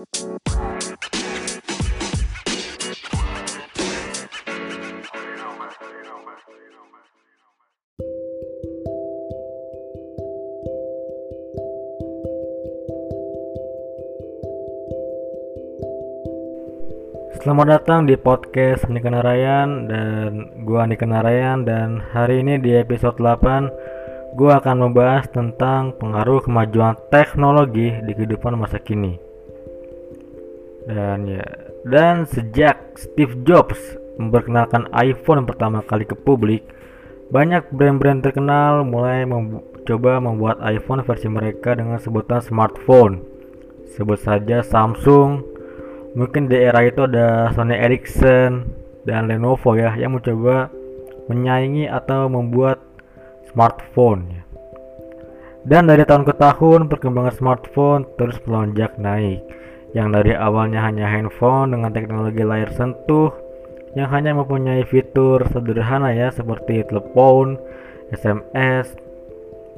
Selamat datang di podcast Andika Narayan dan gua Andika Narayan dan hari ini di episode 8 gua akan membahas tentang pengaruh kemajuan teknologi di kehidupan masa kini. Dan ya, dan sejak Steve Jobs memperkenalkan iPhone pertama kali ke publik, banyak brand-brand terkenal mulai mencoba membuat iPhone versi mereka dengan sebutan smartphone. Sebut saja Samsung, mungkin di era itu ada Sony Ericsson dan Lenovo ya yang mencoba menyaingi atau membuat smartphone ya. Dan dari tahun ke tahun perkembangan smartphone terus melonjak naik. Yang dari awalnya hanya handphone dengan teknologi layar sentuh yang hanya mempunyai fitur sederhana ya seperti telepon, SMS,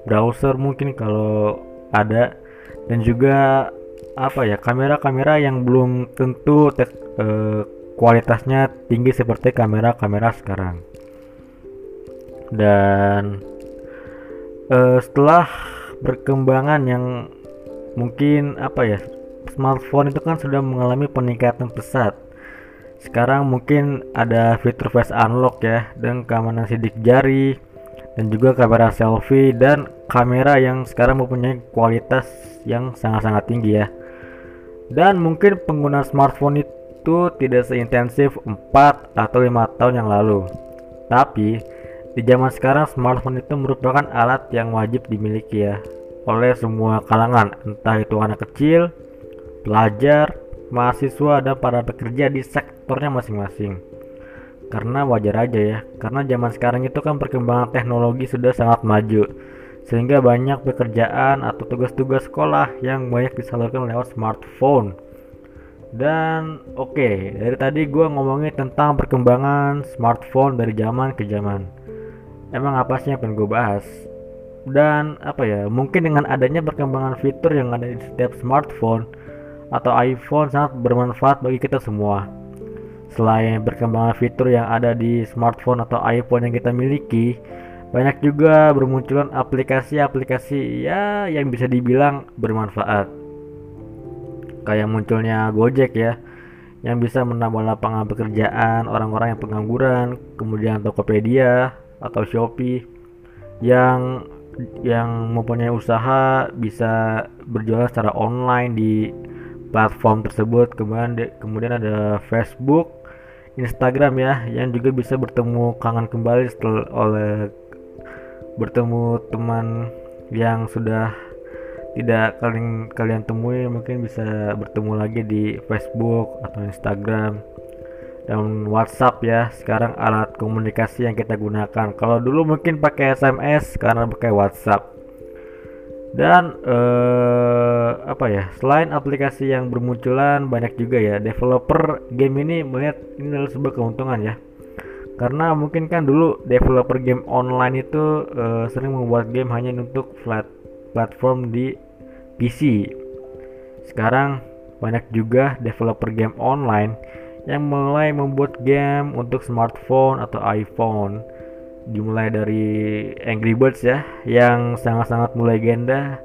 browser mungkin kalau ada dan juga apa ya kamera-kamera yang belum tentu tek, eh, kualitasnya tinggi seperti kamera-kamera sekarang. Dan eh, setelah perkembangan yang mungkin apa ya smartphone itu kan sudah mengalami peningkatan pesat sekarang mungkin ada fitur face unlock ya dan keamanan sidik jari dan juga kamera selfie dan kamera yang sekarang mempunyai kualitas yang sangat-sangat tinggi ya dan mungkin pengguna smartphone itu tidak seintensif 4 atau 5 tahun yang lalu. Tapi di zaman sekarang smartphone itu merupakan alat yang wajib dimiliki ya oleh semua kalangan, entah itu anak kecil, pelajar, mahasiswa dan para pekerja di sektornya masing-masing. Karena wajar aja ya, karena zaman sekarang itu kan perkembangan teknologi sudah sangat maju sehingga banyak pekerjaan atau tugas-tugas sekolah yang banyak disalurkan lewat smartphone. Dan oke okay, dari tadi gue ngomongin tentang perkembangan smartphone dari zaman ke zaman. Emang apa sih yang pengen gue bahas? Dan apa ya mungkin dengan adanya perkembangan fitur yang ada di setiap smartphone atau iPhone sangat bermanfaat bagi kita semua selain perkembangan fitur yang ada di smartphone atau iPhone yang kita miliki banyak juga bermunculan aplikasi-aplikasi ya yang bisa dibilang bermanfaat. Kayak munculnya Gojek ya, yang bisa menambah lapangan pekerjaan orang-orang yang pengangguran, kemudian Tokopedia atau Shopee yang yang mempunyai usaha bisa berjualan secara online di platform tersebut. Kemudian kemudian ada Facebook, Instagram ya, yang juga bisa bertemu kangen kembali setelah oleh bertemu teman yang sudah tidak kalian kalian temui. Mungkin bisa bertemu lagi di Facebook atau Instagram dan WhatsApp ya. Sekarang alat komunikasi yang kita gunakan. Kalau dulu mungkin pakai SMS sekarang pakai WhatsApp dan eh, apa ya selain aplikasi yang bermunculan banyak juga ya developer game ini melihat ini adalah sebuah keuntungan ya karena mungkin kan dulu developer game online itu uh, sering membuat game hanya untuk flat platform di PC. Sekarang banyak juga developer game online yang mulai membuat game untuk smartphone atau iPhone. Dimulai dari Angry Birds ya, yang sangat-sangat mulai legenda.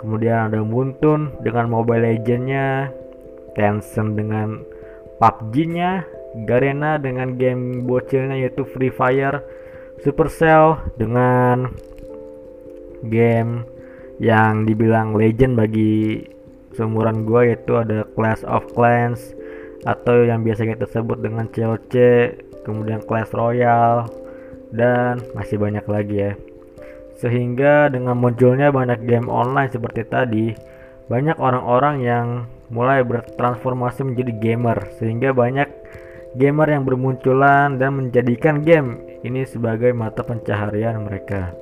Kemudian ada Muntun dengan Mobile Legends-nya, Tencent dengan PUBG-nya, Garena dengan game bocilnya yaitu Free Fire, Supercell dengan game yang dibilang legend bagi seumuran gue yaitu ada Clash of Clans atau yang biasa kita sebut dengan COC, kemudian Clash Royale dan masih banyak lagi ya. Sehingga dengan munculnya banyak game online seperti tadi, banyak orang-orang yang mulai bertransformasi menjadi gamer sehingga banyak gamer yang bermunculan dan menjadikan game ini sebagai mata pencaharian mereka.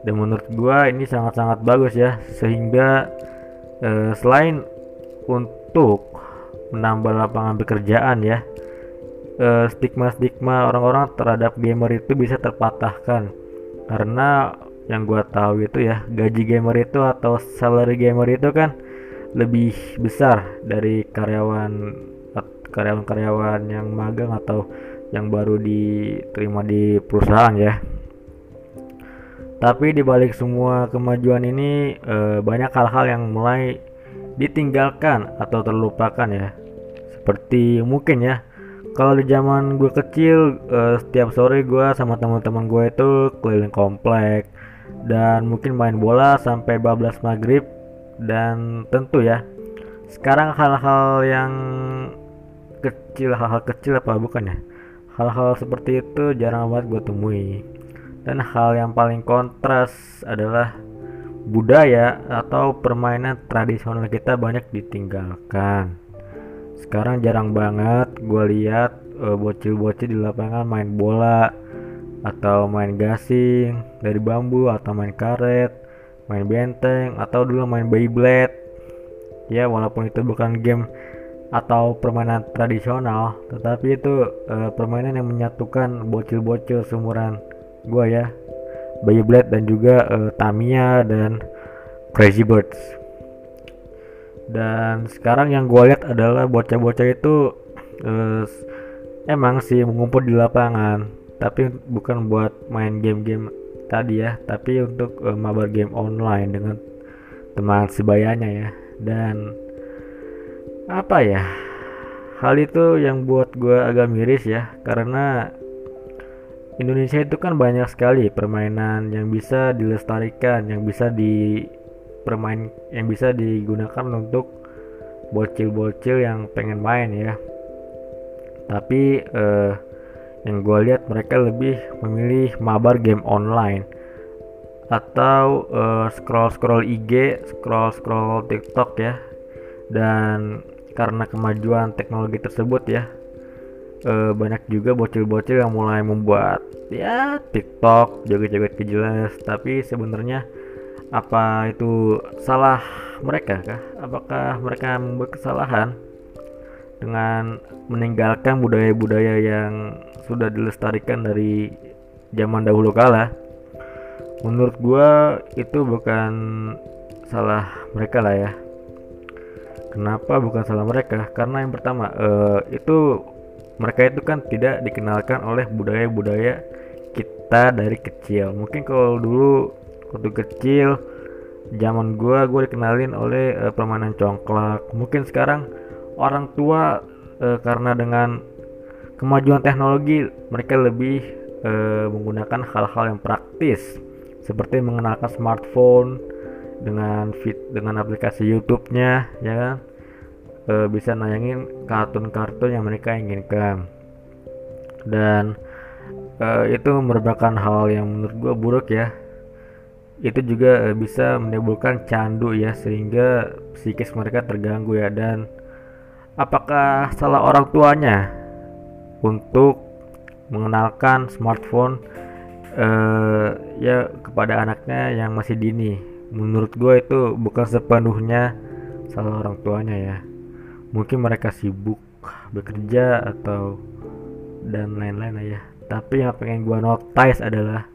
Dan menurut gua ini sangat-sangat bagus ya, sehingga eh, selain untuk menambah lapangan pekerjaan ya, stigma-stigma orang-orang terhadap gamer itu bisa terpatahkan karena yang gua tahu itu ya gaji gamer itu atau salary gamer itu kan lebih besar dari karyawan karyawan-karyawan yang magang atau yang baru diterima di perusahaan ya. Tapi dibalik semua kemajuan ini e, banyak hal-hal yang mulai ditinggalkan atau terlupakan ya. Seperti mungkin ya, kalau di zaman gue kecil e, setiap sore gue sama teman-teman gue itu keliling komplek dan mungkin main bola sampai 12 maghrib. Dan tentu ya sekarang hal-hal yang kecil hal-hal kecil apa bukan ya? Hal-hal seperti itu jarang banget gue temui. Dan hal yang paling kontras adalah budaya atau permainan tradisional kita banyak ditinggalkan sekarang jarang banget gue lihat uh, bocil-bocil di lapangan main bola atau main gasing dari bambu atau main karet main benteng atau dulu main Beyblade. Ya walaupun itu bukan game atau permainan tradisional tetapi itu uh, permainan yang menyatukan bocil-bocil seumuran gua ya. Beyblade dan juga uh, Tamiya dan Crazy Birds dan sekarang yang gue lihat adalah bocah-bocah itu uh, emang sih mengumpul di lapangan. Tapi bukan buat main game-game tadi ya tapi untuk uh, mabar game online dengan teman sebayanya ya. Dan apa ya hal itu yang buat gue agak miris ya karena Indonesia itu kan banyak sekali permainan yang bisa dilestarikan yang bisa di permain yang bisa digunakan untuk bocil-bocil yang pengen main ya tapi uh, yang gue lihat mereka lebih memilih mabar game online atau uh, scroll scroll IG, scroll scroll TikTok ya. Dan karena kemajuan teknologi tersebut ya, uh, banyak juga bocil-bocil yang mulai membuat ya TikTok joget-joget kejelas. Tapi sebenarnya apa itu salah mereka kah? Apakah mereka membuat kesalahan dengan meninggalkan budaya-budaya yang sudah dilestarikan dari zaman dahulu kala? Menurut gua itu bukan salah mereka lah ya. Kenapa bukan salah mereka? Karena yang pertama uh, itu mereka itu kan tidak dikenalkan oleh budaya-budaya kita dari kecil. Mungkin kalau dulu waktu kecil zaman gua gua dikenalin oleh uh, permainan congklak. Mungkin sekarang orang tua uh, karena dengan kemajuan teknologi mereka lebih e, menggunakan hal-hal yang praktis seperti mengenalkan smartphone dengan fit dengan aplikasi YouTube-nya ya kan? E, bisa nayangin kartun-kartun yang mereka inginkan. Dan e, itu merupakan hal yang menurut gue buruk ya itu juga e, bisa menimbulkan candu ya sehingga psikis mereka terganggu ya dan apakah salah orang tuanya untuk mengenalkan smartphone uh, ya kepada anaknya yang masih dini. Menurut gue itu bukan sepenuhnya salah orang tuanya ya. Mungkin mereka sibuk bekerja atau dan lain-lain ya. Tapi yang pengen gue notice adalah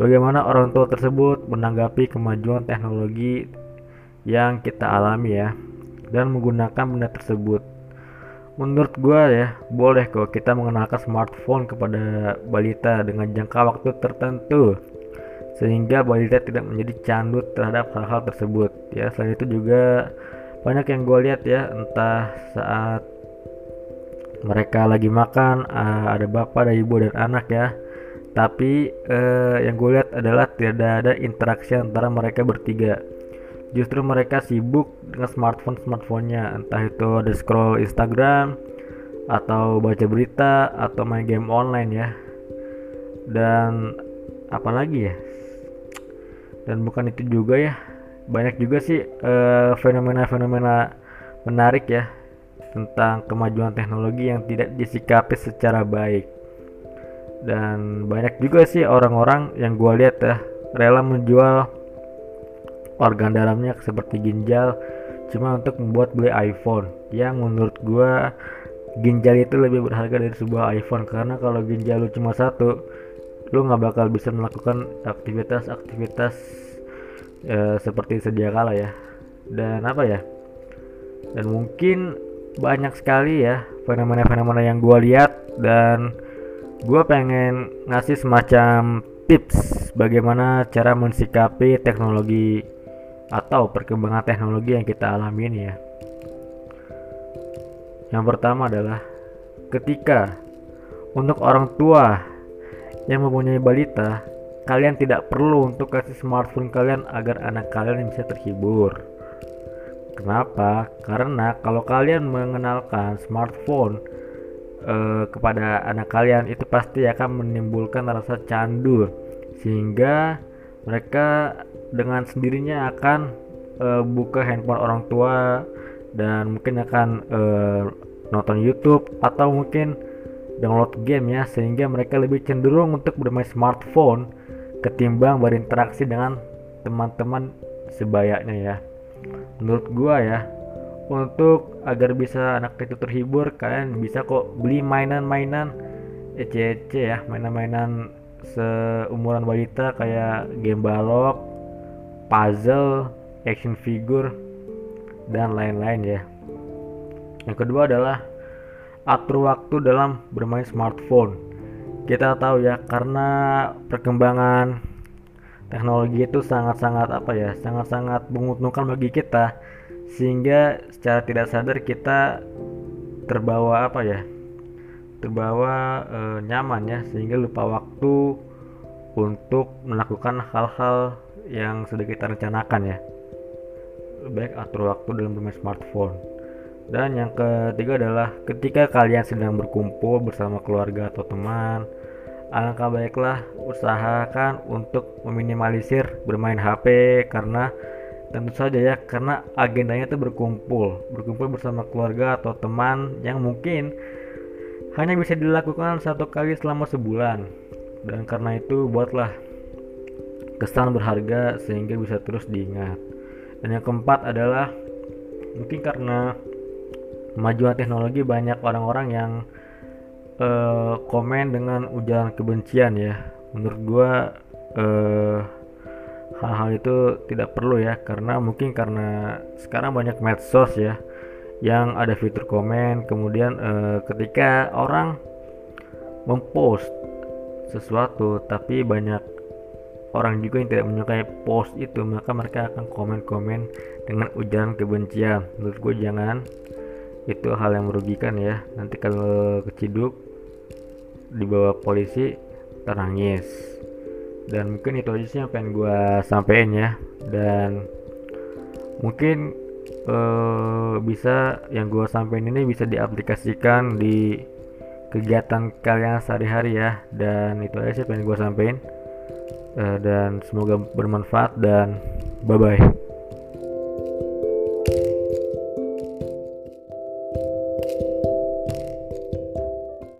bagaimana orang tua tersebut menanggapi kemajuan teknologi yang kita alami ya dan menggunakan benda tersebut? Menurut gua ya boleh kok kita mengenalkan smartphone kepada balita dengan jangka waktu tertentu sehingga balita tidak menjadi candu terhadap hal-hal tersebut ya. Selain itu juga banyak yang gue lihat ya entah saat mereka lagi makan ada bapak ada ibu dan anak ya tapi uh, yang gue lihat adalah tidak ada interaksi antara mereka bertiga. Justru mereka sibuk dengan smartphone smartphonenya. Entah itu ada scroll Instagram atau baca berita atau main game online ya. Dan apalagi ya? Dan bukan itu juga ya. Banyak juga sih fenomena fenomena-fenomena menarik ya tentang kemajuan teknologi yang tidak disikapi secara baik dan banyak juga sih orang-orang yang gue lihat ya rela menjual organ dalamnya seperti ginjal cuma untuk membuat beli iPhone. Yang menurut gua ginjal itu lebih berharga dari sebuah iPhone karena kalau ginjal lu cuma satu lu nggak bakal bisa melakukan aktivitas-aktivitas e, seperti sedia kala ya. Dan apa ya? Dan mungkin banyak sekali ya fenomena-fenomena yang gue lihat dan gue pengen ngasih semacam tips bagaimana cara mensikapi teknologi atau perkembangan teknologi yang kita alami ini ya. Yang pertama adalah ketika untuk orang tua yang mempunyai balita, kalian tidak perlu untuk kasih smartphone kalian agar anak kalian bisa terhibur. Kenapa? Karena kalau kalian mengenalkan smartphone eh, kepada anak kalian itu pasti akan menimbulkan rasa candu sehingga mereka dengan sendirinya akan eh, buka handphone orang tua dan mungkin akan eh, nonton YouTube atau mungkin download game ya sehingga mereka lebih cenderung untuk bermain smartphone ketimbang berinteraksi dengan teman-teman sebayanya ya. Menurut gua ya untuk agar bisa anak itu terhibur kalian bisa kok beli mainan-mainan. Ece-ece ya mainan-mainan seumuran balita kayak game balok puzzle action figure dan lain-lain ya. Yang kedua adalah atur waktu dalam bermain smartphone. Kita tahu ya karena perkembangan teknologi itu sangat-sangat apa ya sangat-sangat menguntungkan bagi kita sehingga secara tidak sadar kita terbawa apa ya? Terbawa e, nyaman ya sehingga lupa waktu untuk melakukan hal-hal yang sudah kita rencanakan ya. Baik atur waktu dalam bermain smartphone. Dan yang ketiga adalah ketika kalian sedang berkumpul bersama keluarga atau teman alangkah baiklah usahakan untuk meminimalisir bermain HP karena tentu saja ya karena agendanya itu berkumpul. Berkumpul bersama keluarga atau teman yang mungkin hanya bisa dilakukan satu kali selama sebulan. Dan karena itu buatlah kesan berharga sehingga bisa terus diingat. Dan yang keempat adalah mungkin karena kemajuan teknologi banyak orang-orang yang uh, komen dengan ujaran kebencian ya. Menurut gua uh, hal-hal itu tidak perlu ya karena mungkin karena sekarang banyak medsos ya yang ada fitur komen kemudian uh, ketika orang mempost sesuatu tapi banyak orang juga yang tidak menyukai post itu maka mereka akan komen-komen dengan ujaran kebencian. Menurut gue jangan itu hal yang merugikan ya. Nanti kalau keciduk dibawa polisi terangis dan mungkin itu aja sih yang pengen gue sampein ya. Dan mungkin uh, bisa yang gue sampein ini bisa diaplikasikan di kegiatan kalian sehari-hari ya. Dan itu aja sih pengen gue sampein. Uh, dan semoga bermanfaat dan bye bye